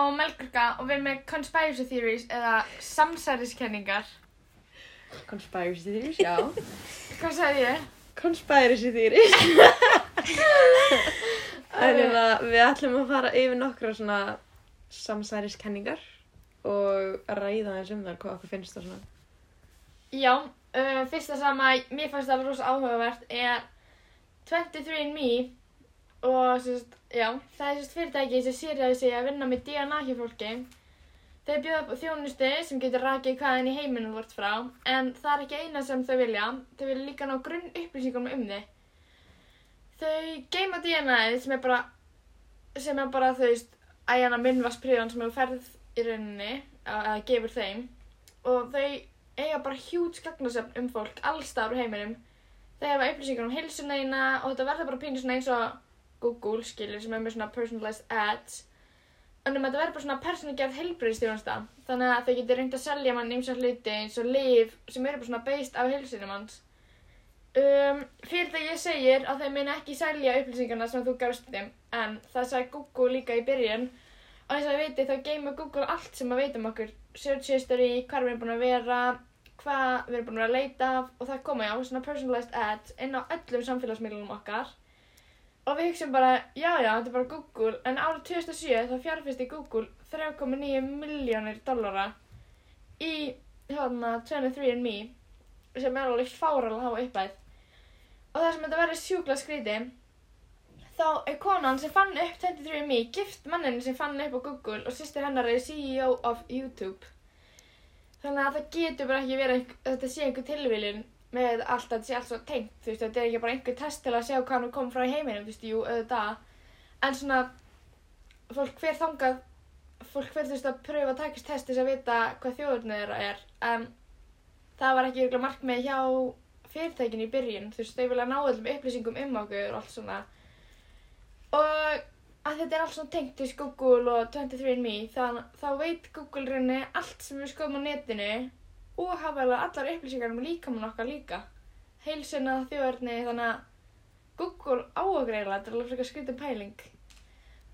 og Melgurka og við erum með conspiracy theories eða samsæriskenningar. Conspiracy theories, já. Hvað sagði ég? Conspiracy theories. Þannig að við ætlum að fara yfir nokkra svona samsæriskenningar og ræða eins um þar hvað okkur finnst það svona. Já, uh, fyrsta sama, mér fannst það rosa áhugavert er 23andMe og sérst, já, það er sérst fyrirtæki sem sýrjaði sig að vinna með DNA hjá fólki. Þeir bjóða á þjónustu sem getur rakið hvaðan í heiminum þú ert frá, en það er ekki eina sem þau vilja, þau vilja líka ná grunn upplýsingum um þig. Þau geima DNA-ið sem er bara, sem er bara þau veist, æjana minnvarspröðan sem hefur ferð í rauninni, eða gefur þeim, og þau eiga bara hjút gagnasöfn um fólk allstar úr heiminum. Þau hefa upplýsingar um heilsuna þína og þetta verður bara pínu svona eins og Google skilur sem er með svona personalized ads. En um þetta verður bara svona persónugerð heilbreyðstjónasta. Þannig að þau getur reynd að selja mann ymsa hluti eins og liv sem eru bara svona based af heilsunum hans. Um, fyrirtæki segir að þau meina ekki selja upplýsingarna sem þú gafst þeim en það sagði Google líka í byrjun og eins og við veitum þá geymur Google allt sem að veitum okkur search history, hvað við erum búin að vera hvað við erum búin að að leita og það koma já, svona personalized ads inn á öllum samfélagsmiðlunum okkar og við hugsaum bara, já já, þetta er bara Google. En árið 2007 þá fjárfyrsti Google 3,9 miljónir dollara í hérna 23andMe sem er alveg fáralega há uppæð og það sem þetta verður sjúkla skríti þá er konan sem fann upp 23andMe gift manninu sem fann upp á Google og sýstir hennar er CEO of YouTube. Þannig að það getur bara ekki verið þetta sé einhver tilviljun með allt að þetta sé allt svo tengt þú veist, þetta er ekki bara einhver test til að sjá hvað hann kom frá heiminum, þú veist, jú, auðvitað. En svona fólk hver þangað fólk hver þú veist að pröfa að takast test til að vita hvað þjóðurinn þeirra er. En það var ekki ykkur markmið hjá fyrirtækinu í byrjun þú veist, þau vilja ná öllum upplýsingum um okkur og allt svona. Og að þetta er allt svona tengt til Google og 23andMe þannig þá veit Google rauninni allt sem við skoðum á netinu og hafa allar upplýsingar um líkamann okkar líka. Heilsuna, þjóðurni, þannig að Google á okkur eiginlega, þetta er alveg frekar skrítið pæling.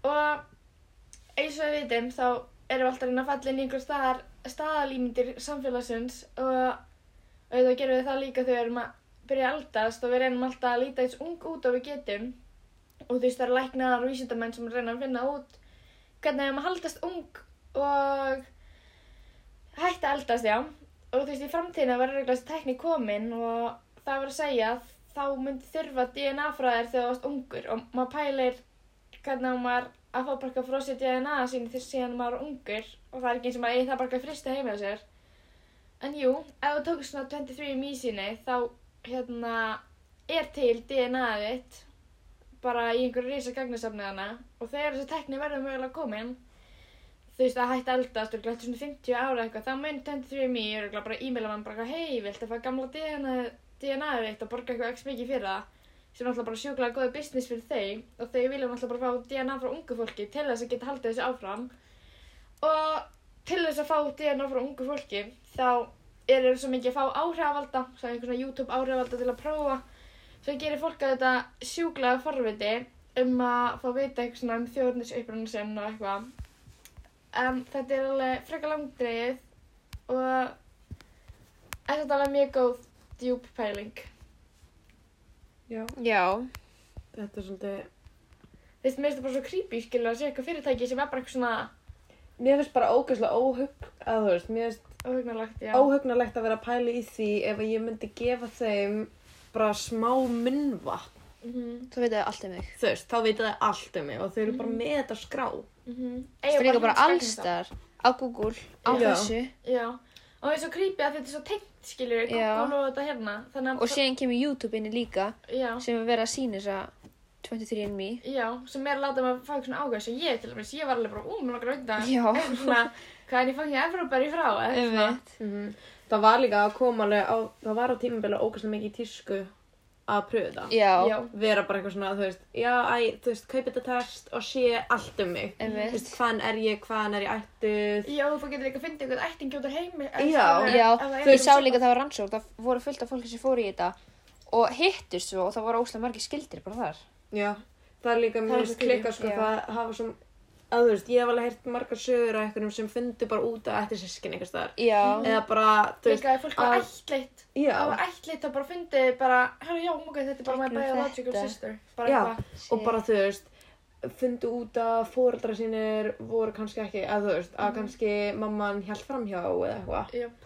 Og eins og við vitum þá erum við alltaf reyna að falla inn í einhver staðar staðalímyndir samfélagsins og auðvitað gerum við það líka þegar við erum að byrja eldast og við reynum alltaf að líta eins ung út og við getum. Og þú veist það eru læknar og vísindamenn sem reyna að finna út hvernig við erum að haldast ung og hætta að eldast, já og þú veist í framtíðina verður eitthvað þessi tekník komin og það verður að segja að þá myndi þurfa DNA frá þér þegar þú varst ungur. Og maður pælir hvernig maður að fá bara frá sér DNA sín þess síðan maður er ungur. Og það er ekki eins og maður eigi það bara fristi heima á sér. En jú, ef þú tókst svona 23 í síni þá hérna er til DNA-ið bara í einhverju risa gagnasafniðana og þegar þessi tekni verður mögulega komin þú veist að að eldast og glætti svona 50 ára eitthvað þá mun 23 mý og bara e-maila mann bara hei, viltu að fá gamla DNA DNA-ið þitt og borga eitthvað ekki mikið fyrir það? Sem er alltaf bara sjúklega góði business fyrir þau og þau viljum alltaf bara fá DNA frá ungu fólki til þess að geta haldið þessu áfram. Og til þess að fá DNA frá ungu fólki þá eru svo mikið að fá einhver svona YouTube áhrifavalda til að prófa. Svo gerir fólk að þetta sjúklega forviti um að fá að vita eitthvað svona um þjóðurnis upprænum sinn og eitthvað en þetta er alveg frekar langdreið og þetta er alveg mjög góð djúb pæling Já. Já, Þetta er svolítið, Þú veist, mér finnst það bara svo creepy, skilur, að sé eitthvað fyrirtæki sem er bara eitthvað svona mér finnst bara ógeðslega óhug, að þú veist, mér finnst óhugnarlegt, já. óhugnalegt að vera að pæla í því ef að ég myndi gefa þeim bara smá munnvatn. Mhm, þú veit það allt um mig. Þú veist, þá veit það allt um mig og þau eru bara með þetta skrá. mhm. Það er líka bara hins alls gagnast þar á Google, á Já. þessu Já, og það er svo creepy að þetta er svo tengt, skilur, Já. Google og þetta hérna. Þannig að, og síðan kemur YouTube inni líka já, sem er verið að sína þess að 23andMe. já, sem er að láta maður fá eitthvað svona ágæð sem ég til dæmis, ég var alveg bara, ú, mér langar að svona, hvað er ég fangið Evrópari frá, eða eitthvað svona. Einmitt. Það var líka að koma alveg á, það var á tímabili ógeðslega mikið í tísku að pröfu það. Já, Já, Vera bara eitthvað svona, þú veist, já, æ, þú veist, kaupi þetta test og sé allt um mig. Þú einmitt. veist, hvaðan er ég, hvaðan er ég ættuð. já, þú getur líka að finna eitthvað ættingi út af heimi. Já. Já, ef það er þú eitthvað sá svona- líka það var rannsók, það voru fullt af fólki sem fóru í þetta og hittust svo og það voru óslega margir skildir bara þar. Já, það er líka Það er mjög svo klikka, sko, Já. það hafa svo að þú veist, ég hef alveg heyrt margar sögur af einhverjum sem fundu bara út að ætti sískin einhvers staðar. Já, eða bara, þú veist, ef fólk var já, Það var ættleitt og bara fundið bara Herra, já, múka, þetta er bara my biological sister. Bara og bara þú veist fundu út að fóreldra sínir voru kannski ekki, að þú veist, að kannski mamman hjælt framhjá eða eitthvað.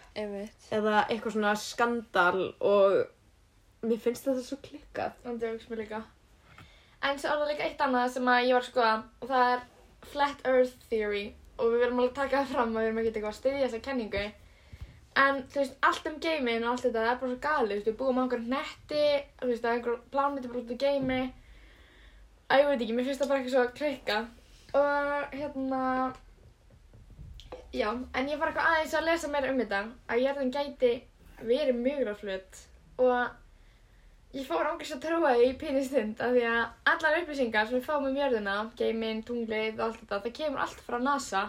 Eða eitthvað svona skandal og mér finnst þetta svo klikkað. Það djóks mér líka. En svo er það líka eitt annað sem að ég var að það Flat Earth Theory og við verðum alveg að taka það fram að við erum ekki eitthvað að styðja þessa kenningu. En þú veist, allt um geiminn og allt þetta, það er bara svo galið, þú veist, við búum á einhverjum netti, þú veist, það er einhver plánuti bara út í geimi. Æ, ég veit ekki, mér finnst það bara ekki svo klikka. Og hérna, já, en ég var eitthvað aðeins að lesa meira um þetta, að jörðin gæti verið mjögraflut og ég fór ángast að trúa því í pínu stund af því að allar upplýsingar sem við fáum um jörðina, geiminn, tunglið og allt þetta, það kemur allt frá NASA.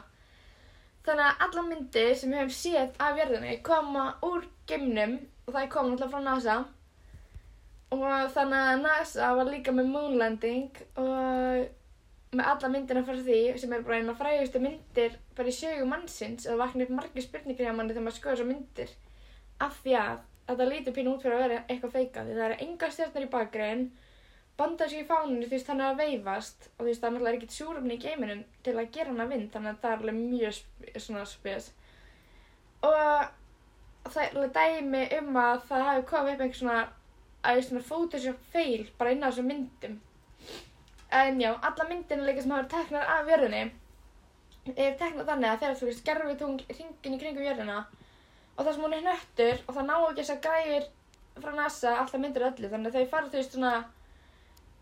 Þannig að allar myndir sem við höfum séð af jörðinni koma úr geimnum og það komin alltaf frá NASA. Og þannig að NASA var líka með moonlanding og með alla myndina frá því sem er bara eina frægustu myndir bara í sögu mannsins og vakna upp margir spurningar hjá manni þegar maður skoður þessar myndir af því að þetta lítur pínu út fyrir að vera eitthvað feika því það eru enga stjórnar í bakgrein bandarski í fáninu hann er að veifast og þú veist það er ekkert súröfni í geiminum til að gera hann að vind þannig að það er alveg mjög svona spes. Og það er alveg dæmi um að það hefur komið upp einhver svona að svona photoshop fail bara inn á þessum myndum. En já, alla myndina líka sem hafa teknar af jörðinni er teknað þannig að þegar þú veist gerfi tungl hringin í kringum jörðina og það sem hún er hnöttur og það ná ekki þess að græðir frá NASA alltaf myndir öllu. Þannig að þau fara þú veist svona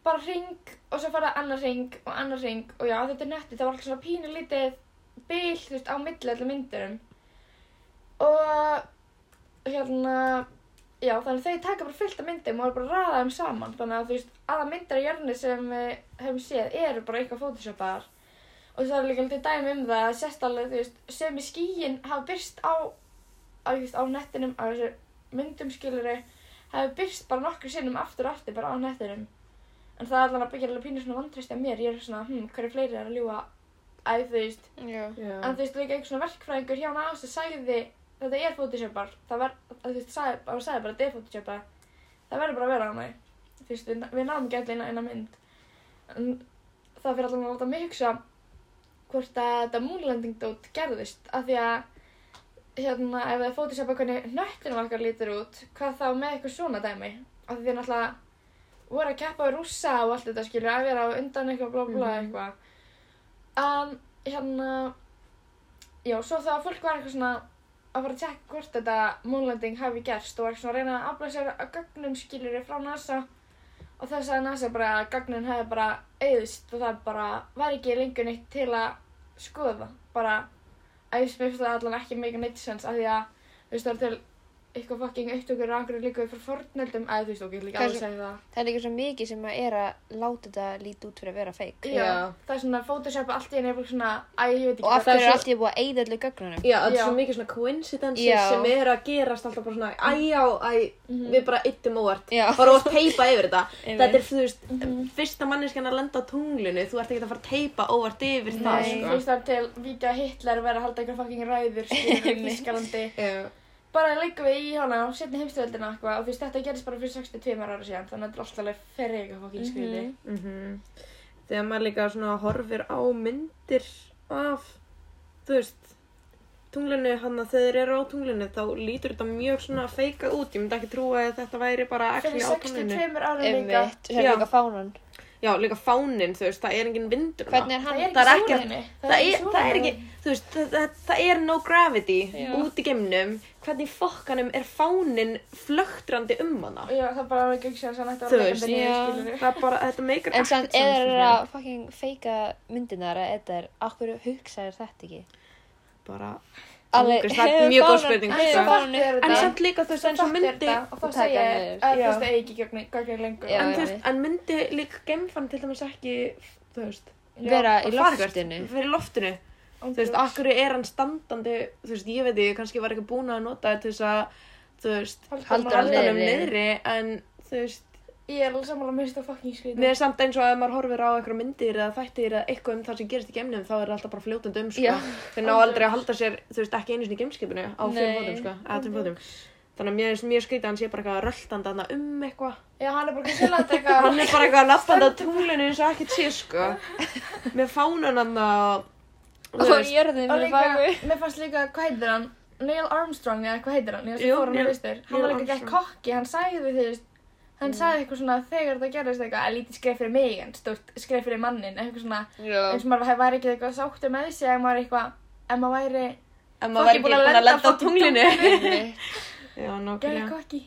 bara hring og svo fara annar hring og annar hring. Og já þetta er nötti það var alltaf svona pínu lítið bil þú veist á milli allir myndurum. Og hérna já þannig að þau taka bara fullt af myndum og bara að raða þeim saman. Þannig að þú veist aða myndir á jörni sem við höfum séð eru bara eitthvað photoshopaðar. Og það er líka litið dæmi um það að sérst alveg þú veist sem í skíin hafa byrst á á, þú veist, á nettinum á þessu myndum skiluru hafi byrst bara nokkur sinnum aftur og aftur bara á nettinum. En það er allan að byggja alveg pínu svona vantreysti að mér. Ég er svona, hm, hverju fleiri er að ljúa æ, þú veist, Já. Já. en þú veist líka einhver svona verkfræðingur hjá hana ást að sagði þetta er photoshopar. Það var, að þú veist, sagði, bara sagði bara þetta er photoshopar. Það verður bara að vera hana þú veist, við, við náum ekki allir eina mynd. En það fyrir allan að láta mig hugsa hvort að þetta moonlanding dót gerðist. Af því að hérna, ef það photoshopa hvernig nöttinum okkar lítur út hvað þá með eitthvað svona dæmi af því þið náttúrulega voru að keppa við rússa og allt þetta skilur að vera á undan eitthvað blá blá Mhm. eitthvað en hérna já, svo þá fólk var eitthvað svona að fara að tjekka hvort þetta moonlanding hafi gerst og að reyna að afla sér að gögnum skilur frá NASA og þess að NASA bara að gögnin hefði bara auðist og það bara var ekki lengur neitt til að skoða bara að ég spyrst það allan ekki mega neitt sens af því að þú veist það er til eitthvað fucking upptökur og einhverju líka fyrir fornöldum eða þú veist ok, ég vil ekki alveg segja það Það er líka svo mikið sem að er að láta þetta líti út fyrir að vera feik. Já, Já. það er svona Photoshop allt í henni er bara svona, æ, ég veit ekki Og af það er er allt í búið að eyða öllu gögnunum. Já, þetta er Já. svo mikið svona coincidences Já. sem eru að gerast alltaf bara svona æjá, æ, Mhm. við bara yttum óvart Já. bara að teipa yfir þetta þetta er, þú veist, Mhm. fyrsta manneskjan að lenda á tunglinu þú ert ekki að fara að teipa óvart yfir það, sko í bara leikum við í hana á setni heimstöldina eitthvað og veist þetta gerist bara fyrir 62 ára síðan þannig að þetta er alltaf ferri eitthvað fucking skriði Mhm. Mhm. þegar maður líka svona horfir á myndir af þú veist tunglinu, hann að þegar þeir eru á tunglinu þá lítur þetta mjög svona feikað út ég myndi ekki trúa að þetta væri bara fyrir actually á tunglinu 62 ára líka. Sem Já. líka fánan. já, líka fánin, þú veist, það er engin vindur Hvernig er það hann? er Það er ekki ekkert- súrefni það er, það er ekki, þú veist, það, það, það er no gravity Já. út í geimnum hvernig fokkanum er fánin flöktrandi um hana já það er bara alveg ekki sem hann ætti Þú að vera veist, leikandi já. skilur það er bara, þetta meikar En samt eða það að fucking feika myndinar að þetta er, akkur hugsaðir þetta ekki? bara, Alveg, Ángurist, það er hefur mjög góð spurning, hefur sko. fánan En en samt líka þú veist, eins og myndi og þá Og taka segja ég niður. að þú Já. veist það eigi ekki gögnin gögnin lengur Já, en, þú veist, en myndi líka geimfann til dæmis ekki þú veist, Vera í að fara loftinu. fyrir loftinu þú veist, akkur er hann standandi þú veist, ég veit ekki, kannski var ekki búin að nota þetta til þess að þú veist, honum hann niðri. niðri en þú veist, Ég er alveg sammála með þetta fucking skrítið. Mér er samt eins og að maður horfir á eitthvað myndir eða þættir eða eitthvað um það sem gerist í gemnum þá er það alltaf bara fljótandi um, sko. Þeir ná aldrei að halda sér, þú veist, ekki einu sinni í gemskipinu á fótum, sko, eða tveim fótum. Þannig að mér er mjög skrítið að hann sé bara eitthvað röltandi þarna um eitthvað. Já, hann er bara ekki sérlega eitthvað. Hann er bara eitthvað lappandi á tunglinu eins og ekkert sé, sko. Með fánun hann þú Og jörðin Og líka, mér fannst líka, hvað heitir hann? Neil Armstrong eða hvað heitir hann? Ég veist, Jú, ég fór hann fyrstur. Hann var líka Armstrong. kokki, hann sagði því, þú veist, hann sagði eitthvað svona þegar það gerðist eitthvað, að lítið skref fyrir mig en stórt skref fyrir mannin, eitthvað svona, Já. eins og maður væri ekki eitthvað sáttu með sig ef maður eitthvað, ef maður væri ef maður væri ekki búin að lenda á tunglinu. Já, gerði nákvæmlega. kokki.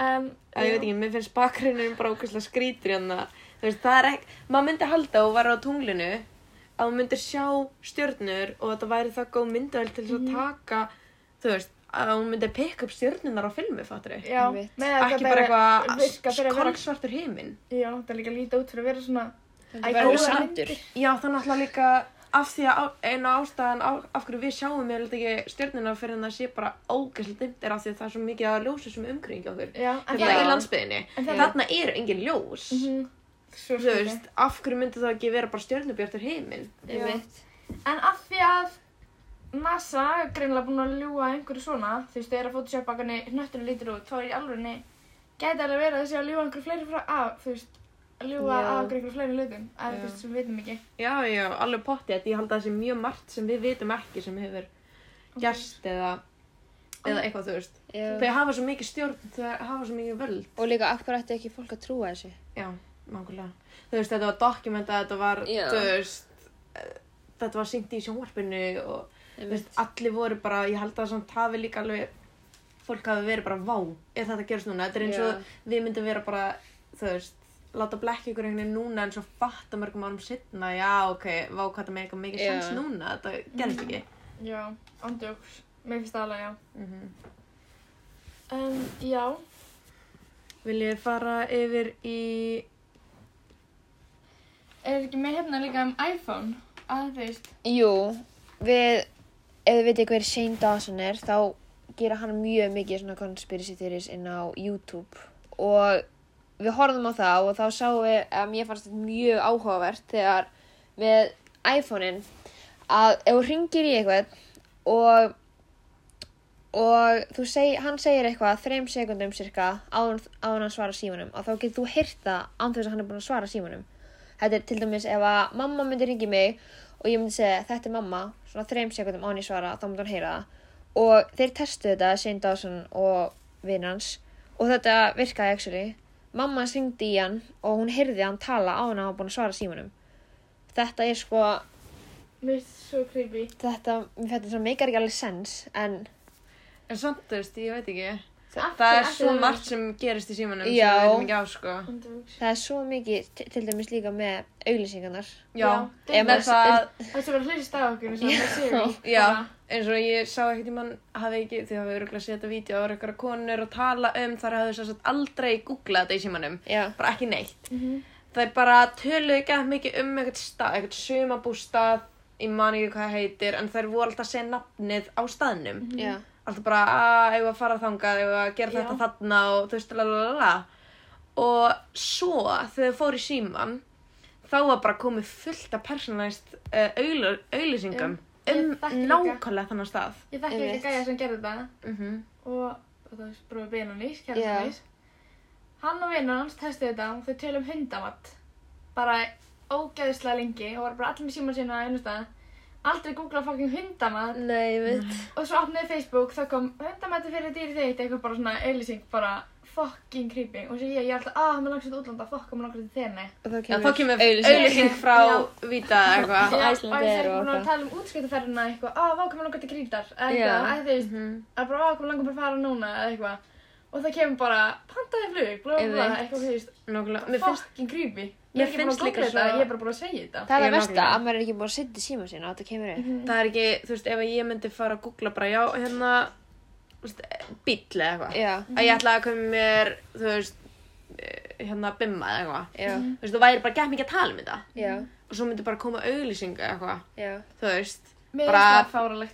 Um, ég veit ekki, mér finnst bakgrunnurinn bara ógæslega skrítur hérna, þú veist, það er ekki, maður myndi halda og vera á tunglinu að maður myndi sjá stjörnur og þetta væri það góð myndavel til þess að taka, þú veist, að hún myndi pikka upp stjörnunar á filmi, fattur þau? Já, með að Ekki bara virka eitthvað fyrir að vera, kolsvartur heiminn. já, það er líka lítið út fyrir að vera svona, Það verður góðar sandur. myndir. Já, það er náttúrulega líka af því að á- eina ástæðan á, af hverju við sjáum ég held ekki stjörnuna fyrir en það sé bara ógæslega dimmt er af því að það er svo mikið að ljósa sem umkring okkur. já, en Hérna það í landsbyðinni. Þarna eru engin ljós. Mhm. Svo Þú skrítið. veist, af hverju myndi það ekki vera bara stjörnubjartur heiminn? Einmitt. En af því að NASA er greinilega búin að ljúga einhverju svona, þú veist, þegar að Photoshop hvernig hnötturinn lítur út, þá er í alvegni, gæti alveg verið að þessi að ljúga einhverju fleiri frá af, þú veist, að ljúga Já. af einhverju fleiri hlutum, að Já. þú veist, sem við vitum ekki. Já, já, alveg pottið. Ég held að það sé mjög margt sem við vitum ekki sem hefur gerst eða, eða eitthvað, þú veist. Já. Þau hafa svo mikið stjórn, þau hafa svo mikið völd. Og líka, af hverju ætti ekki fólk að trúa þessu? Já, nákvæmlega. Þú veist, þetta var dokumentað, þetta var, Já. þú veist, eh, þetta var syngt í sjónvarpinu og, þú veist, allir voru bara, ég held að samt hafi líka alveg, fólk hafi verið bara, vá, ef þetta gerist núna. Þetta er eins og Já. við myndum vera bara, þú veist, láta blekki ykkur einhvern veginn núna en svo fatta mörgum árum setna, já, ok, vá, hvað það með eitthvað mikið sens núna, þetta gerist ekki. Já, andjóks, mér finnst það alveg, já. Mm Um, já, Vil ég fara yfir í, er ekki með hérna líka um iPhone, að þú veist, Jú, við, ef þið veitir hver Shane Dawson er, þá gera hann mjög mikið svona conspiracy theories inn á YouTube. Og við horfðum á það og þá sáum við að mér fannst þetta mjög áhugavert þegar með iPhone-in að ef þú ringir í eitthvað og og seg, hann segir eitthvað þreim sekundum cirka en hann svara símanum og þá getur þú heyrt það án þess að hann er búin að svara símanum þetta er til dæmis ef að mamma myndi ringi mig og ég myndi segja þetta er mamma svona þreim sekundum án ég svara þá myndi hann heyra það og þeir testu þetta Shane Dawson og vinn hans og þetta virkaði actually mamma syngdi í hann og hún heyrði hann tala á hann að hann búin að svara símanum þetta er sko mér finnst svo creepy. þetta, mér fætti það meikar ekki alveg sens en en samt, þú veist, ég veit ekki. Af Það hverju er ætti svo það margt sem gerist í símanum sem Já. við veitum ekki á, sko. það er svo mikið til, dæmis líka með auglýsingarnar Já, það, Það er svo verið að hlýst á okkur, eins og það séu. já, eins og ég sá ekkert í mann, hafi ekki, því hafi öruglega séð þetta vídeo, það voru eitthvað konur að tala um, þar hafði þess að aldrei googlað þetta í símanum, já, bara ekki neitt. Mhm. Það er bara töluðu ekki að mikið um eitthvað stað, eitthvað sumabústað, ég man ekki hvað það heitir, en þær voru alltaf að segja nafnið á staðnum. já, alltaf bara að eigum að fara þangað, eigum að gera þetta þarna og þú veist, lalala og svo þegar þau fóru í síman þá var bara komið fullt af personalized uh, auðlýsingum Ég um líka. nákvæmlega þannig stað Ég þekki ekki gæja sem gerði þetta mm og það er bróðið Benonís, kærastannís. Hann og hans testið þetta og þau tölum hundamatt. Bara ógeðslega lengi og var bara allir með síma sína að einu stað. Aldrei googla fucking hundamatt. nei, ég veit. Og svo opnaði Facebook, þá kom hundamatti fyrir dýri þitt, eitthvað bara svona auðlýsing, bara fucking creepy. Og svo ég, ég alltaf, að, mér langt til útlanda, fuck, mér langt til þenni. og þá kemur, auðlýsing frá eða eitthvað. Og ég er og búin að tala um útskiptaferðina eitthvað, að, vá, mér langt til grítar, eitthvað, eða þú veist, að bara, að, mér langt bara að fara núna, eða eitthvað. Og það kemur bara, pantaði flug, blá, blá, blá, eitthvað, þú veist, Nákvæmlega, mér finnst fucking creepy. Ég Mér er ekki búin að googla þetta, ég er bara búin að segja þetta. það er það versta að maður er ekki búin að setja síma sína og þetta kemur upp. Það er ekki, þú veist, ef ég myndi fara að googla bara, já, hérna bíll eða eitthvað. Að ég ætlaði að koma mér, þú veist eh, hérna bimma eða eitthvað. Já, þú veist, þú væri bara gett mikið að tala um þetta. Og svo myndi bara koma auglýsingu eða eitthvað. Þú veist, Bara-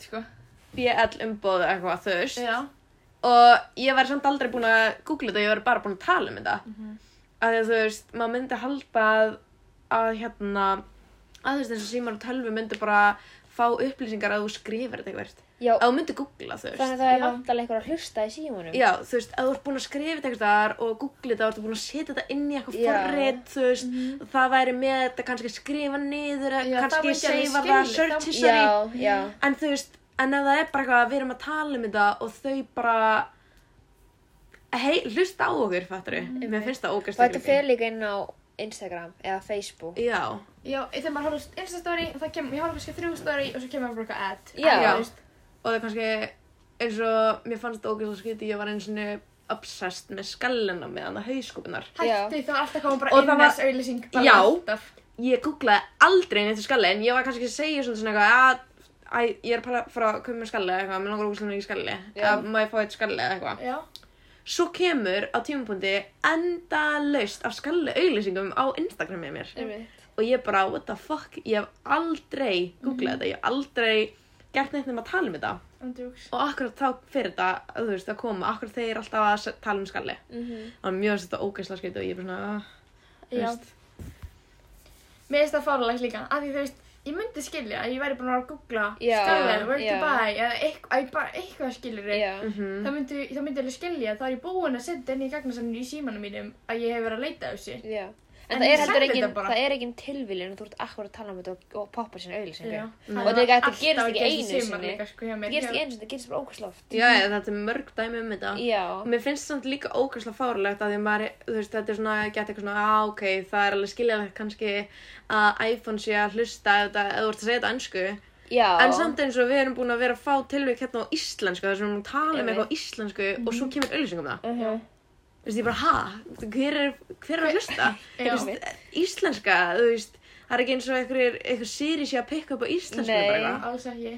sko. BL umbóð eða eitthvað, þú veist. Og ég væri samt aldrei búin að googla þetta, ég væri bara búin að tala um þetta. Að því að þú veist, maður myndi halda að, að hérna að þú veist eins og símar og tölvu myndi bara fá upplýsingar að þú skrifar þetta eitthvað Já, að þú myndi googla þú veist. Þannig að það er vantalega einhver að hlusta í símanum. Já, þú veist, að þú ert búin að skrifa þetta eitthvað þar og googla þetta og þú ert búin að setja þetta inn í eitthvað forrið, þú veist, það væri með þetta kannski skrifa niður, Já, það kannski seifa það, skilja- search history, Já, já. en þú veist, en ef það er bara eitthvað að við erum að tala um þetta og þau bara, hei, hlusta á okkur, fattur við, mér finnst það Og ógæst þetta fer líka inn á Instagram eða Facebook. Já, Já, þegar maður horfður Insta-story, það kemur, ég horfður kannski þrjú story og svo kemur bara eitthvað ad. Og það er kannski eins og mér fannst þetta ógæst að skyti, ég var eins og obsessed með skallina með hann að hauskúpunar. Já. Hætti, það var alltaf koma bara Og inn það var- þess auðlýsing. bara Já. alltaf. ég googlaði aldrei neitt um skalli en ég var kannski að segja svolítið svona eitthvað að æ, ég er bara fara að koma með skalli eða eitthvað, mér langar ógæslega mikið skalli að má ég fá eitt skalli eða eitthvað? Já. svo kemur á tímapunkti enda laust af skalli auglýsingum á Instagramið mér. Einmitt. og ég bara, what the fuck, ég hef aldrei googlað þetta, ég hef aldrei gert neitt nema að tala um þetta. Andjúks. og akkurat þá fyrir þetta, þú veist, að koma akkurat þeir eru alltaf að tala um skalli. Mhm. það var mjög þetta ógæslega skeiti og ég er bara svona, ah, þú veist. Mér finnst það fáralegt líka, af því þú veist, ég myndi skilja að ég væri búin að að googla Já, skallir, where to já. buy, eða eitthvað, bara eitthvað skilur Já. mhm. Það myndi, það myndi alveg skilja, þá er ég búin að setja inn í gagnasanninu í símanum mínum að ég hef verið að leita af þessu. Já. En, En það ég er engin, þetta það er engin tilviljun og þú ert akkur að tala um þetta og, og poppar sína. Mm. Og þetta- þetta gerist ekki einu sinni. sko, mér. gerist ekki eins og þetta gerist bara ókvæmst loft. Já, já, þetta er mörg dæmi um þetta. Já. Og mér finnst samt líka ógæslega fárlegt að því að maður, þú veist, þetta er svona, gett eitthvað svona, á, ok, það er alveg skiljanlegt kannski að iPhone sé að hlusta ef þetta, ef þú ert að segja þetta ennsku. Já. En samt eins og við erum búin að vera að fá tilvík hérna á íslensku, þess að við erum að tala um eitthvað á íslensku og svo kemur auðlýsing um það. Uh Þú veist, ég bara, ha? Hver er, hver er að hlusta? Já. Veist, íslenska, þú veist, það er ekki eins og einhverjir, einhver sýri sé að pikka upp á íslensku Nei. bara eitthvað. Alls ekki.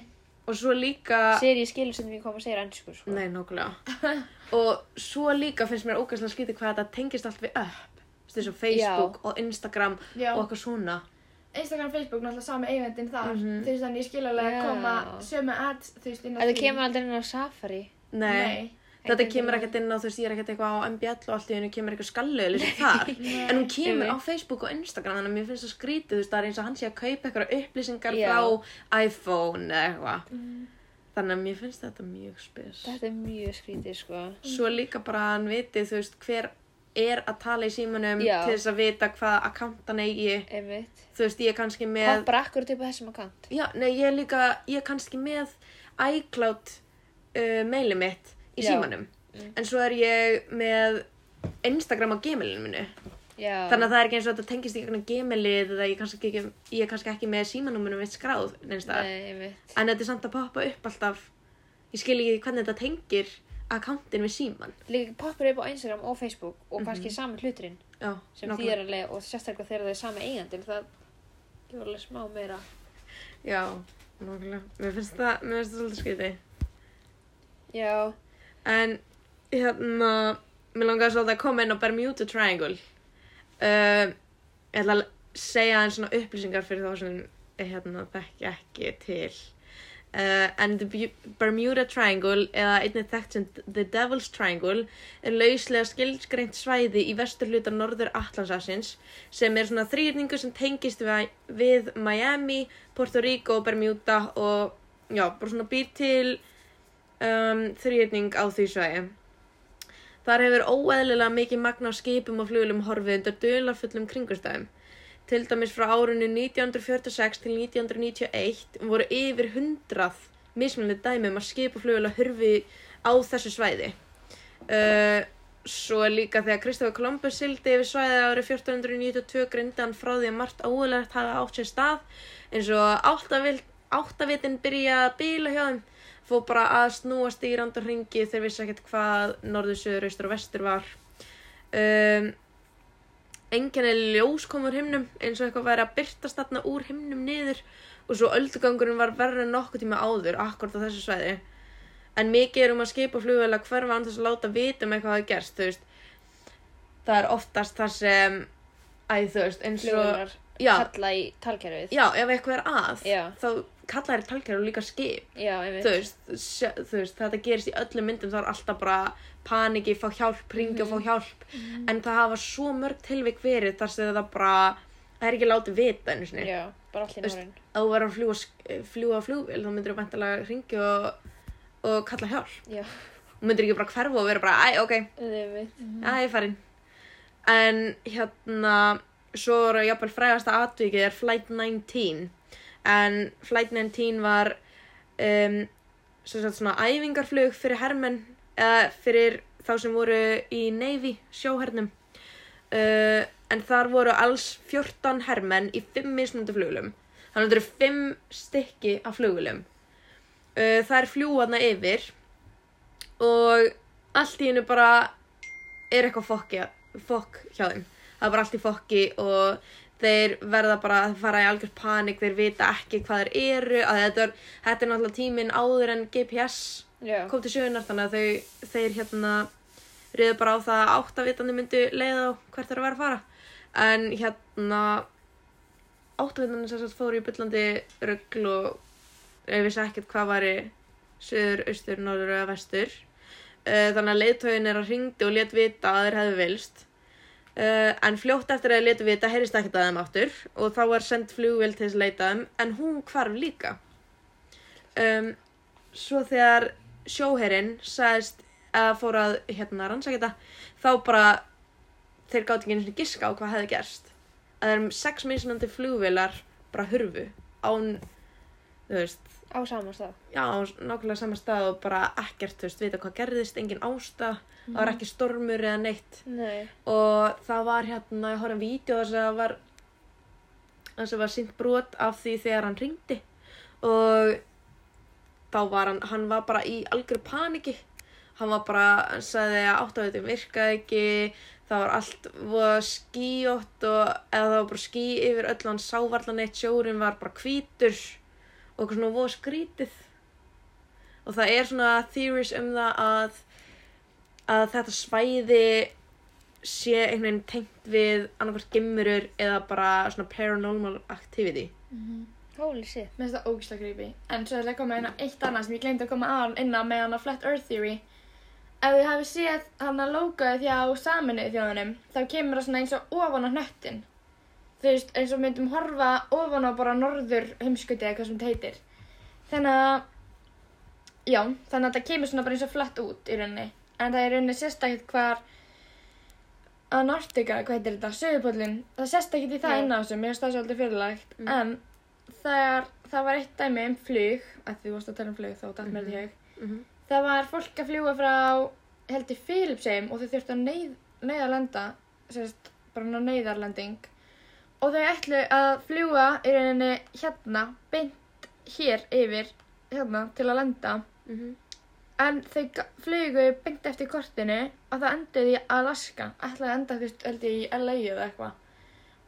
Og svo líka... Seri skilur sem við komum að segja ennsku, sko. Nei, nokkulega. og svo líka finnst mér ógæslega skítið hvað þetta tengist allt við upp. Þú veist, eins og Facebook og Instagram Já. og eitthvað svona. Instagram, Facebook, náttúrulega sami eigandinn þar. Mhm. Þú veist, þannig ég skil alveg Já. að koma sömu ads, þú veist, inn á því. kemur aldrei inn á Safari. Nei. Nei. Þetta kemur ekkert inn á, þú veist, ég er ekkert eitthvað á MBL og allt í hennu kemur eitthvað skalluðlis þar. en hún kemur á Facebook og Instagram, þannig að mér finnst það skrítið, þú veist, það er eins og hann sé að kaupa eitthvað upplýsingar Já. frá iPhone eða eitthvað. Mm. Þannig að mér finnst þetta mjög spes. Þetta er mjög skrítið, sko. Svo líka bara að hann viti, þú veist, hver er að tala í símanum Já. til þess að vita hvað akkant hann eigi. Einmitt. Þú veist, ég er kannski með... Poppar akkur upp á þessum akkant. Já, nei, ég líka, ég er kannski með iCloud uh, mailið mitt í Já. símanum. Mm. En svo er ég með Instagram á gmailinu minu. Já. Þannig að það er ekki eins og þetta tengist í einhvern gmailið eða ég, er kannski ekki, ég er kannski ekki með símanúmunum mitt skráð neins staðar. Nei, einmitt. En þetta er samt að poppa upp alltaf. Ég skil ekki hvernig þetta tengir akkantin við síman. Líka poppar upp á Instagram og Facebook og kannski Mhm. sami hluturinn Já, sem nákvæmlega. þýðir alveg og sérstaklega þegar það er sami eigandinn það gefur alveg smá meira. Já, nákvæmlega. Mér finnst það, mér finnst það svolítið skriði. Já. En hérna, mér langaði svolítið að koma inn á Bermuda Triangle. Uh, ég ætla að segja einn svona upplýsingar fyrir þá sem hérna þekki ekki til. Uh, en the Bermuda Triangle, eða einnig þekkt sem The Devil's Triangle, er lauslega skilskreint svæði í vestur hluta norður Atlantsafsins sem er svona þrýrningu sem tengist við, við Miami, Puerto Rico Bermuda og já, bara svona býr til um, þrýrning á því svæði. Þar hefur óeðlilega mikið magna á skipum og flugulum horfið undir dularfullum kringustæðum. Til dæmis frá árunni 1946 til 1991 voru yfir hundrað mismunandi dæmi um að skip og flugula hurfi á þessu svæði. Uh, svo líka þegar Kristofur Columbus sildi yfir svæðið árið 1492 greindi hann frá því að margt óeðlegt hafa átt sér stað eins og áttavitin byrja að bíla hjá þeim fór bara að snúa stýrand og hringi þeir vissi ekkert hvað norður, söður, austur og vestur var. Um, enginni ljós kom úr himnum eins og eitthvað væri að byrtast þarna úr himnum niður. Og svo öldugangurinn var verður nokkuð tíma áður akkord á þessu svæði. En mikið er um að skipa flugvel að hverfa án þess að láta vita um eitthvað að gerst það er oftast þar sem æ þú veist eins og Já. kalla í talkerfið. Já, ef eitthvað er að, Já. þá kallar þér talkæri og líka skip. Já. Þú veist, þú veist, þetta gerist í öllum myndum, þá er alltaf bara paniki, fá hjálp, ringi og fá hjálp. En það hafa svo mörg tilvik verið þar sem það bara, það er ekki látið vita einu sinni. Já, bara allir nárin. Ef þú verður að fljúa, fljúa flugvél, þá myndir þú bæntalega ringi og, og kalla hjálp. Já, Þú myndir ekki bara hverfa og vera bara, æ, ok. Já, ég er farin. En hérna, svo voru jafnvel frægasta atvikið er Flight 19. En Flight 19 var um, svona æfingarflug fyrir hermenn, eða fyrir þá sem voru í Navy, sjóhernum. Uh, en þar voru alls 14 hermenn í 5 mismunandi flugulum. Þannig að þetta eru 5 stykki af flugulum. Uh, það er fljúaðna yfir og allt í hennu bara er eitthvað fokki, fokk hjá þeim. Það er bara allt í fokki og þeir verða bara að fara í algjör panik, þeir vita ekki hvað þeir eru, að þetta er, þetta er náttúrulega tíminn áður en GPS Já. kom til sjöunar, þannig að þau, þeir hérna riðu bara á það að áttavitandi myndu leiða á hvert þeir að vera að fara. En hérna áttavitandi sem sagt fóru í byllandi röggl og ég vissi ekkert hvað væri söður, austur, norður eða vestur. Uh, þannig að leiðtógin er að ringdi og let vita að þeir hefðu vilst. Uh, en fljótt eftir að þeir letu vita heyrist ekkert að þeim áttur og þá var sendt flugvél til þess að leita þeim en hún hvarf líka. Um, svo þegar sjóherinn sagðist að fór að hérna rannsaka þetta þá bara þeir gátt ekki einu sinni giska á hvað hefði gerst. Að þeir um sex mismunandi flugvélar bara hurfu án, þú veist, Á sama stað. já, á nákvæmlega sama stað og bara ekkert, þú veist, vita hvað gerðist, engin ástað, það var ekki stormur eða neitt. Nei. og það var hérna, ég horfði að vídeo þess að það var þess að var sínt brot af því þegar hann ringdi og þá var hann, hann var bara í algjör paniki. Hann var bara, hann sagði að áttavitum virkaði ekki það var allt voða skíótt og eða það var bara skí yfir öll hann sá varla neitt, sjórin var bara hvítur og eitthvað svona voða skrítið og það er svona theories um það að að þetta svæði sé einhvern veginn tengt við annarkvært gimmurur eða bara svona paranormal activity. Holy shit. Mér finnst það ógislega creepy. En svo ætla ég að koma inn á eitt annað sem ég glemdi að koma að inn á með hana Flat Earth Theory. Ef þið hafi séð hana logoið hjá saminuð þjóðunum, þá kemur það svona eins og ofan á hnöttin. Þú veist, eins og myndum horfa ofan á bara norður heimskuti eða hvað sem þetta heitir. Þannig að, já, þannig að þetta kemur svona bara eins og flatt út í rauninni. En það er rauninni sérstaklega hvar Antarktika, hvað heitir þetta, Suðupóllin, það ekki í það Nei. inn á þessu, mér finnst það svolítið fyrirlegt, Mm. en þegar það var eitt dæmi um flug, að því þú varst að tala um flug þá datt mér þetta í hug, Mm -hmm. það var fólk að fljúga frá, held ég Filipsheim og þau þurftu að neyð, neyðarlenda, sérst, bara ná neyðarlending og þau ætlu að fljúga í rauninni hérna, beint hér yfir, hérna, til að lenda Mm En þau flugu beint eftir kortinu og það endaði í Alaska. Ætlaði að enda, þú veist, held ég í LA eða eitthvað.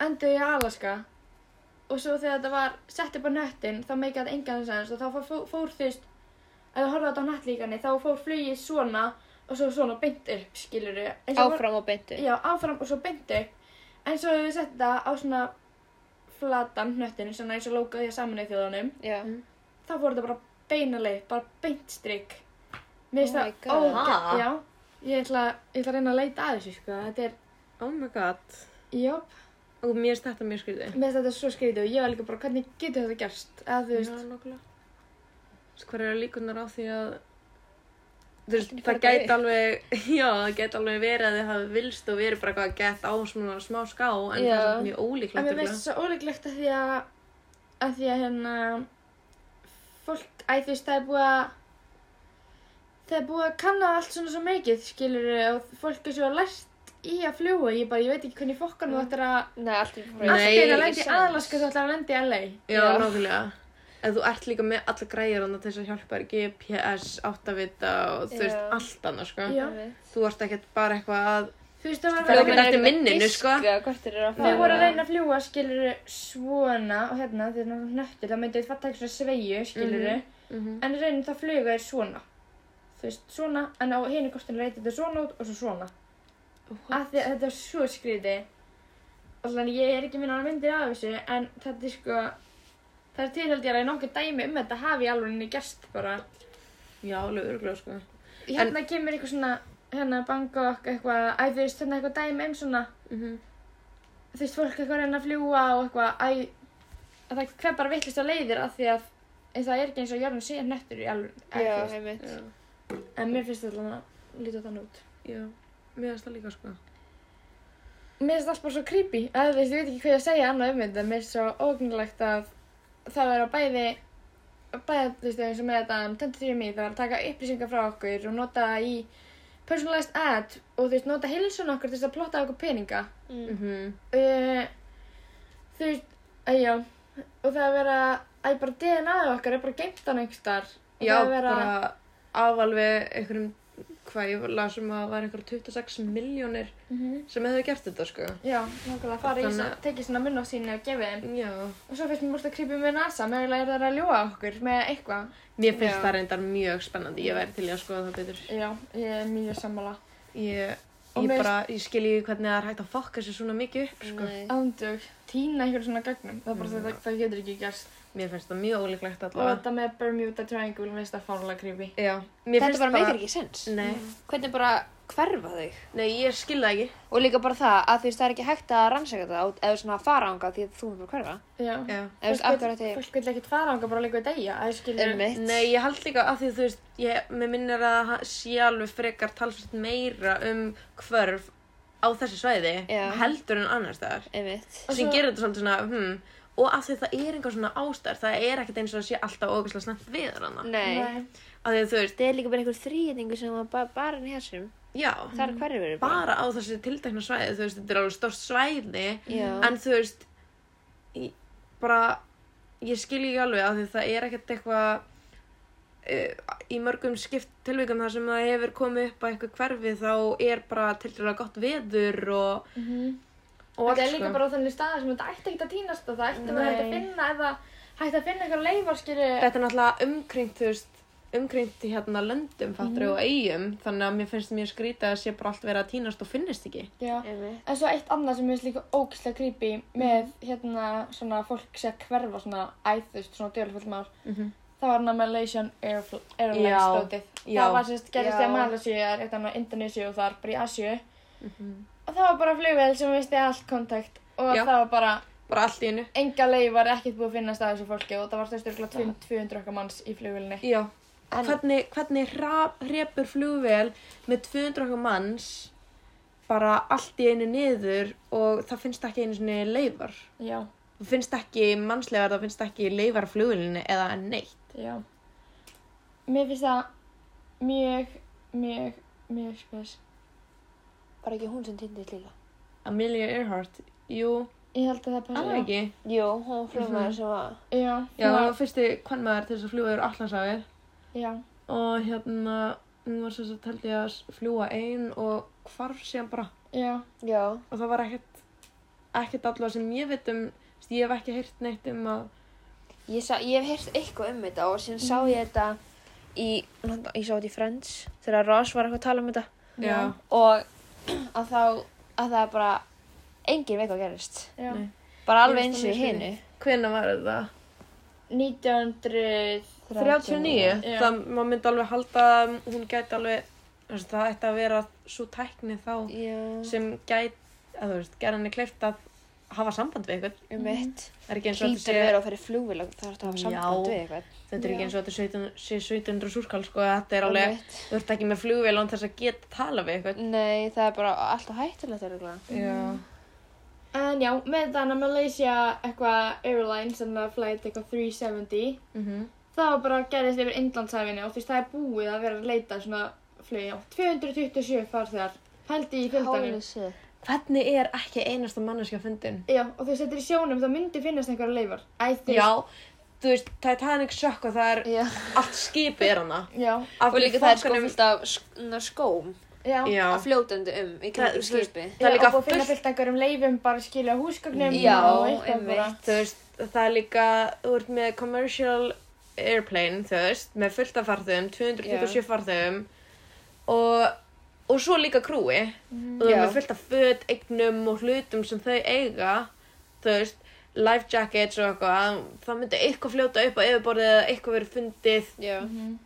Endaði í Alaska. Og svo þegar þetta var sett upp á nöttin, þá meikaði þetta engan sens og þá fór, fór, þú veist, ef þú horfði á þetta á nöttlíkani, þá fór flugið svona og svo svona beint upp, skiluru. Áfram og beintu. Já, áfram og svo beint upp. En svo hefur við sett þetta á svona flatan nöttinu, svona eins og logoði að saminuð þjóðanum Já. þá fór þetta bara beina leið, bara beint strikk. Mér finnst Oh það Ha? já, ég ætla, ég ætla að reyna að leita að þessu, sko, þetta er, Oh my god. jöp, Og mér finnst þetta mjög skrítið. mér finnst þetta svo skrítið og ég var líka bara, hvernig getur þetta gerst, eða þú veist. Hvað eru líkunar á því að þú veist, Allt í það gæti alveg, já, það gæti alveg verið að þið hafi vilst og verið bara eitthvað gett á svona smá ská, en Já. það er mjög en ólíklegt. mér örugglega. finnst þetta svo ólíklegt að því að, að því að hérna, fólk, æ, þú veist, það er búið að, það er búið að kanna allt svona svo mikið, skilur og fólk er svo lært í að fljúa, ég bara, ég veit ekki hvernig fokkan þú ættir að, Nei, allt í Nei. allt er að lendi. Alaska, þú ætlar að lendi í LA. Já, Já. nákvæmlega. En þú ert líka með alla annað til þess að hjálpa þér GPS, áttavita og þú veist, allt annað, sko. Þú ert ekkert bara eitthvað að, Þú veist, það var verið eftir minninu, sko. Að Þau voru að reyna að fljúa, skilur, svona og hérna, þetta er náttúrulega nöttur, það myndi þetta taka svona sveigju, skilur, Mhm. en í rauninni þá fluga þeir svona. Þú veist, svona, en á hinu kostinu reyti þetta svona út og svo svona. Að þetta er svo skrítið. Alltaf ég er ekki minna myndir af þessu en þetta er sko það er tilhaldið að nokkuð dæmi um þetta hafi í alveg gerst bara Já, alveg örgulega, sko. hérna kemur eitthvað svona hérna Bangkok eitthvað æ þú veist hérna eitthvað dæmi um svona Mm þú veist fólk eitthvað að reyna að fljúa og eitthvað æ að það hver bara vittlist á leiðir af því að en það er ekki eins og jörðin sé hnettur í alveg Já. Já, en mér finnst þetta að líta þannig út já, mér finnst það líka, sko. mér finnst það bara svo creepy þú veist ég veit ekki hvað ég að segja annað um þetta mér finnst svo ógnulegt að það er að bæði bæði þú veist eins og með þetta um 23 me það er að taka upplýsingar frá okkur og nota það í personalized ad og þú veist nota hilsun okkur til þess að plotta okkur peninga. Mm. Mm uh, þú veist, að já og það að vera, að bara DNA-ið okkar er bara geimt á einhverstar Já, bara afalveg einhverjum, hvað ég las um að það var einhverjum 26 miljónir mm sem hefðu gert þetta, sko. já, nákvæmlega fara í Þannig- svona, tekið svona munn á síni og gefið þeim Já. og svo finnst mér múst að creepy með NASA mögulega er það að ljúa okkur með eitthvað Mér finnst Já. það reyndar mjög spennandi, ég væri til í að skoða það betur. já, ég er mjög sammála Ég, ég bara, ég skilji hvernig það er hægt að fokka sér svona mikið upp, sko. Ándug, tína einhver svona gögnum það, Mm. það, það getur ekki gerst Mér finnst það mjög ólíklegt og allavega. þetta með Bermuda Triangle mér finnst það fárlega creepy Já. Mér Þetta bara meikar ekki sens. Nei, Hvernig bara hverfa þau? nei, ég skil það ekki. Og líka bara það að þú veist það er ekki hægt að rannsaka það og- eða svona fara ánga því að þú er bara hverfa. já, Já. Þú veist akkur að fólk vil ekkert fara ánga bara líka í degja að skilur Einmitt. Nei, ég held líka að því þú veist, ég, mér minnir að það sé alveg frekar talsvægt meira um hvörf á þessu svæði Já. heldur en annars staðar. Einmitt. Og sem svo- gerir þetta svolítið svona, hmm, og af því það er einhver svona ástæður, það er ekkert eins og það sé alltaf ógeðslega snemt við hana. Nei. Af því að þú veist, Það er líka bara einhver þrýðingu sem var bara, bara þessum. já, Það er hverfur bara. bara á þessu tiltekna svæði, þú veist, þetta er alveg stórt svæði, Já. en þú veist, í, bara, ég skil ekki alveg af því það er ekkert eitthvað, uh, í mörgum skipt tilvíkum þar sem það hefur komið upp á eitthvað hverfi þá er bara tilvæglega gott veður og, Mhm. Og Þetta er líka sko. bara á þannig staði sem þetta ætti ekki að týnast og það ætti maður hægt að finna eða hægt að finna eitthvað leifarskýri Þetta er náttúrulega umkringt, þú veist, umkringt í hérna löndum, fattur Mhm. og eigum, þannig að mér finnst mjög skrítið að sé bara allt verið að týnast og finnist ekki. En svo eitt annað sem mér finnst líka ógislega creepy með hérna svona fólk sé að hverfa svona æðust svona djölfull mál Mm -hmm. það var hann Malaysian Airlines Já. það var sérst gerist Já. í Malaysia, annað Indonesia og þar bara í Asju Mhm. Og það var bara flugvél sem visti allt kontakt og Já. það var bara Bara allt í einu. enga leið var ekkert búið að finnast af þessu fólki og það var styrstulega 200 okkar manns í flugvélni Já. En- Hvernig, hvernig hrepur flugvél með 200 okkar manns bara allt í einu niður og það finnst ekki einu svona leifar. Já, Það finnst ekki mannslegar, það finnst ekki leifar af flugvélinni eða neitt. já Mér finnst það mjög, mjög, mjög spes Var ekki hún sem týndist líka? Amelia Earhart, jú, Ég held að það passi alveg ekki. Jú, hún flugmaður Mhm. sem var... Já, Já, það það var fyrsti kvennmaður til þess að fljúa yfir Allandsafið. Já, og hérna hún var svo svo held ég að fljúa ein og hvarf síðan bara já, Já. og það var ekkert ekkert allavega sem ég veit um ég hef ekki heyrt neitt um að Ég, sa, ég hef heyrt eitthvað um þetta og síðan sá ég þetta í, ég sá þetta í Friends þegar Ross var eitthvað að tala um þetta Já. og að þá að það er bara engin veit hvað gerist já. Bara alveg eins og í hinu hvenær var þetta? 1939 39? Já. Það maður myndi alveg halda að hún gæti alveg þú veist, það ætti að vera svo tækni þá Já, sem gæti að þú veist, gera henni kleift að hafa samband við eitthvað um er og þetta hlýtur vera að fyrir og það er að hafa Já. samband við eitthvað þetta er ekki eins og þetta sé 17 sé 1700 súrkall sko, þetta er alveg þú ert ekki með flugvél án þess að geta tala við eitthvað Nei, það er bara alltaf hættulegt örugglega. Já. En já, með þannig að Malaysia eitthvað Airlines, þannig að flight eitthvað 370 Mm það var bara gerðist yfir Indlandshæfinni og þú veist það er búið að vera að leita svona flug, já, 227 farþegar pældi í fjöldanum. Hvernig er ekki einasta manneskja fundin? Já, og þú veist þetta er í sjónum, það myndi finnast einhverja leifar Æ, þú Já, þú veist, Titanic sökk og það er Já. allt skipið er hana. Já, Af Og því líka það er sko fokkanum- fullt af sk- na, skóm já, Já, að fljótandi um í Það- kringum þú veist, skipi. það er Já, líka og búið að finna fullt einhverjum leifum bara skilja húsgögnum Já, og eitthvað einmitt. bara þú veist, það er líka, þú ert með commercial airplane, þú veist, með fullt af farþegum, 227 farþegum og og svo líka krúi og þau Já. eru fullt af föt, eignum og hlutum sem þau eiga þú veist, life jackets og eitthvað það myndi eitthvað fljóta upp á yfirborðið eða eitthvað verið fundið Já.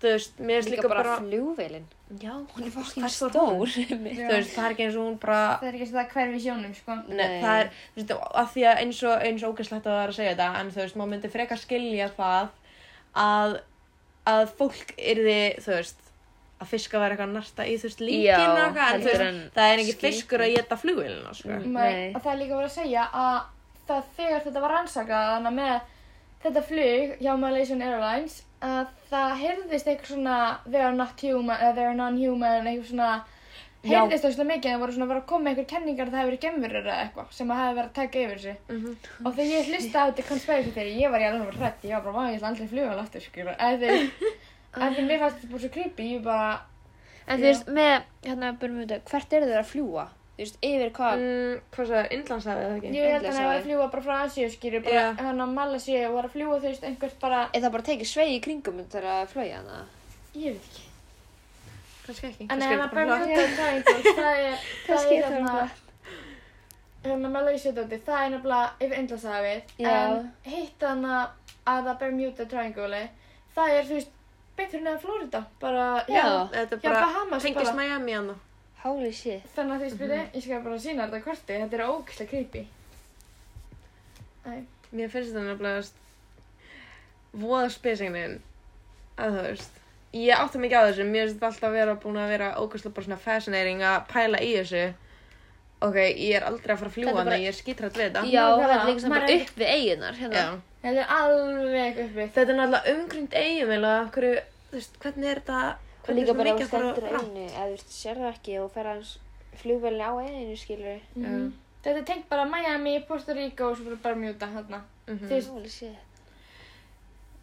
þú veist, mér finnst Líka, líka bara, bara, flugvélin. já, Hún er fokkin stór. hún? þú veist, það er ekki eins og hún bara Það er ekki það hverfi í sjónum, sko. Nei, Nei. það er, þú veist, að því að eins og, eins og ógæslegt að það er að segja þetta, en þú veist, maður myndi frekar skilja það að, að fólk yrði, þú veist, að fiska væri eitthvað að narta í, þú veist, líkinu Já, og eitthvað, en þú heldur veist, en það er ekki skipið. fiskur að geta flugvélina, sko. Mm. Nei. Nei. Og það er líka verið að segja að það þegar þetta var rannsakað þannig að með þetta flug hjá Malaysian Airlines að það heyrðist eitthvað svona they are not human eða they are non-human eitthvað svona Já. heyrðist það svona mikið en það voru svona að vera að koma einhver kenningar að það hefur verið gemurur eða eitthvað sem að hafi verið að taka yfir sig Mhm. og þegar ég hlusta á þetta conspiracy theory ég var ég alveg hrætt ég var bara maður ég ætla aldrei að fluga alveg aftur skilur eða þegar en þegar mér fannst þetta bara svo creepy ég bara En þú veist, með, hérna, byrjum við þetta, hvert eru þau að fljúa? Þú veist, yfir hvað? Mm, hvað sagði, innlandshafið eða ekki? ég held að Endlaust var að fljúga bara frá Asíu skilur bara Já. hann á Malasíu og var að fljúga þú veist einhvert bara Er það bara að tekið sveig í kringum þegar að flöja hana? ég veit ekki Kannski ekki. En er það er, það það hérna, bara- hérna það er hana að það Bermuda Triangle, það er, þú veist, fyrir neðan Florida, bara, Já. Þetta er Já, bara, Bahamas tengist bara. Miami hann. Holy shit. Þannig að þú veist, byrju, ég skal bara sína þetta korti, þetta er ógæslega creepy. Æ, Mér finnst þetta nefnilega, veist, voða spesingnin, að þú veist, ég átti mikið á þessu, mér finnst þetta alltaf að vera búin að vera ógæslega bara svona fascinating að pæla í þessu. Ok, ég er aldrei að fara að fljúa Þetta er hana, bara- ég er skítrætt við þetta. Já, þetta það- er líka sem bara upp við eigunar, hérna. Já. Þetta er alveg uppið. Þetta er náttúrulega umgrind eigum, eða hverju, þú veist, hvernig er þetta, hvernig líka er ef mikið að fara fram? einu, eða þú veist, sér það ekki og fer hans flugvelni á einu, skilur Mhm. Þetta er tengt bara Miami, Puerto Rico og svo bara Bermuda, hérna. Mhm. Þú veist, Holy shit.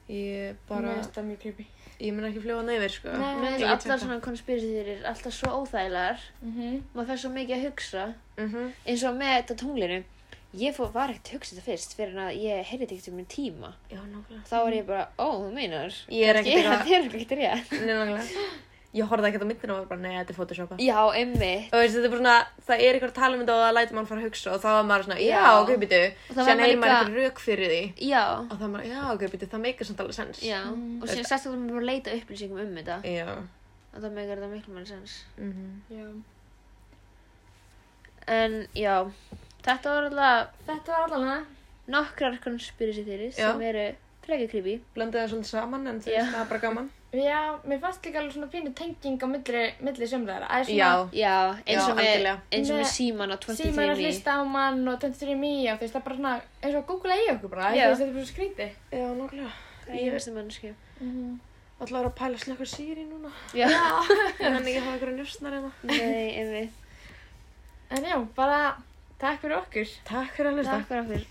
Ég bara, mér finnst það mjög creepy. ég mun ekki fljúa neyfir, sko. Nei. Mér finnst allar tjekka. svona konspirasiðurir alltaf svo óþægilegar. Mhm. Maður fer svo mikið að hugsa. Mhm. Eins og með þetta tunglinu. Ég fór, var ekkert að hugsa þetta fyrst fyrir að ég heyrði þetta ekkert um minn tíma. Já, nákvæmlega. Þá var ég bara, ó, þú meinar. Ég er ekkert eitthvað- þetta er ekkert rétt. Nei, nákvæmlega. Ég horfði ekkert á myndina og var bara, nei, þetta er photoshopa. Já, emmi. Og veist, þetta er bara svona, það er eitthvað að tala um þetta og það lætur mann fara að hugsa og þá var maður svona, já, Já. ok, býtu. Og það Sen var heyrir maður líka- eitthvað rauk fyrir því. Já. Og það er maður, já, ok, býtu, það meikar samt alveg sens. Já. Mm. Og síðan sérstaklega mér bara að leita upplýsingum um þetta. Já. Og það meikar þetta miklu meira sens. Mhm. Já. En já, þetta var alltaf Þetta var allavega nokkrar conspiracy theories Já. sem eru frekar creepy. Blöndu það svolítið saman en það er bara gaman. Já, mér fannst líka alveg svona pínu tenging á milli, milli sömræðara. Er svona Já. Já, eins og með, algjörlega. eins og með síman á símar að 23 hlusta á mann og 23 me og þú veist, það er bara svona eins og að googla í okkur bara. Þú veist, þetta er bara svo skrítið. Já, nákvæmlega. Það er einasta mannsku. Mm Alltaf er að pæla slökkur síri núna. Já. En þannig ég hafa einhverju njósnar hérna. Nei, einmitt. En já, bara takk fyrir okkur. Takk fyrir að hlusta. Takk fyrir okkur.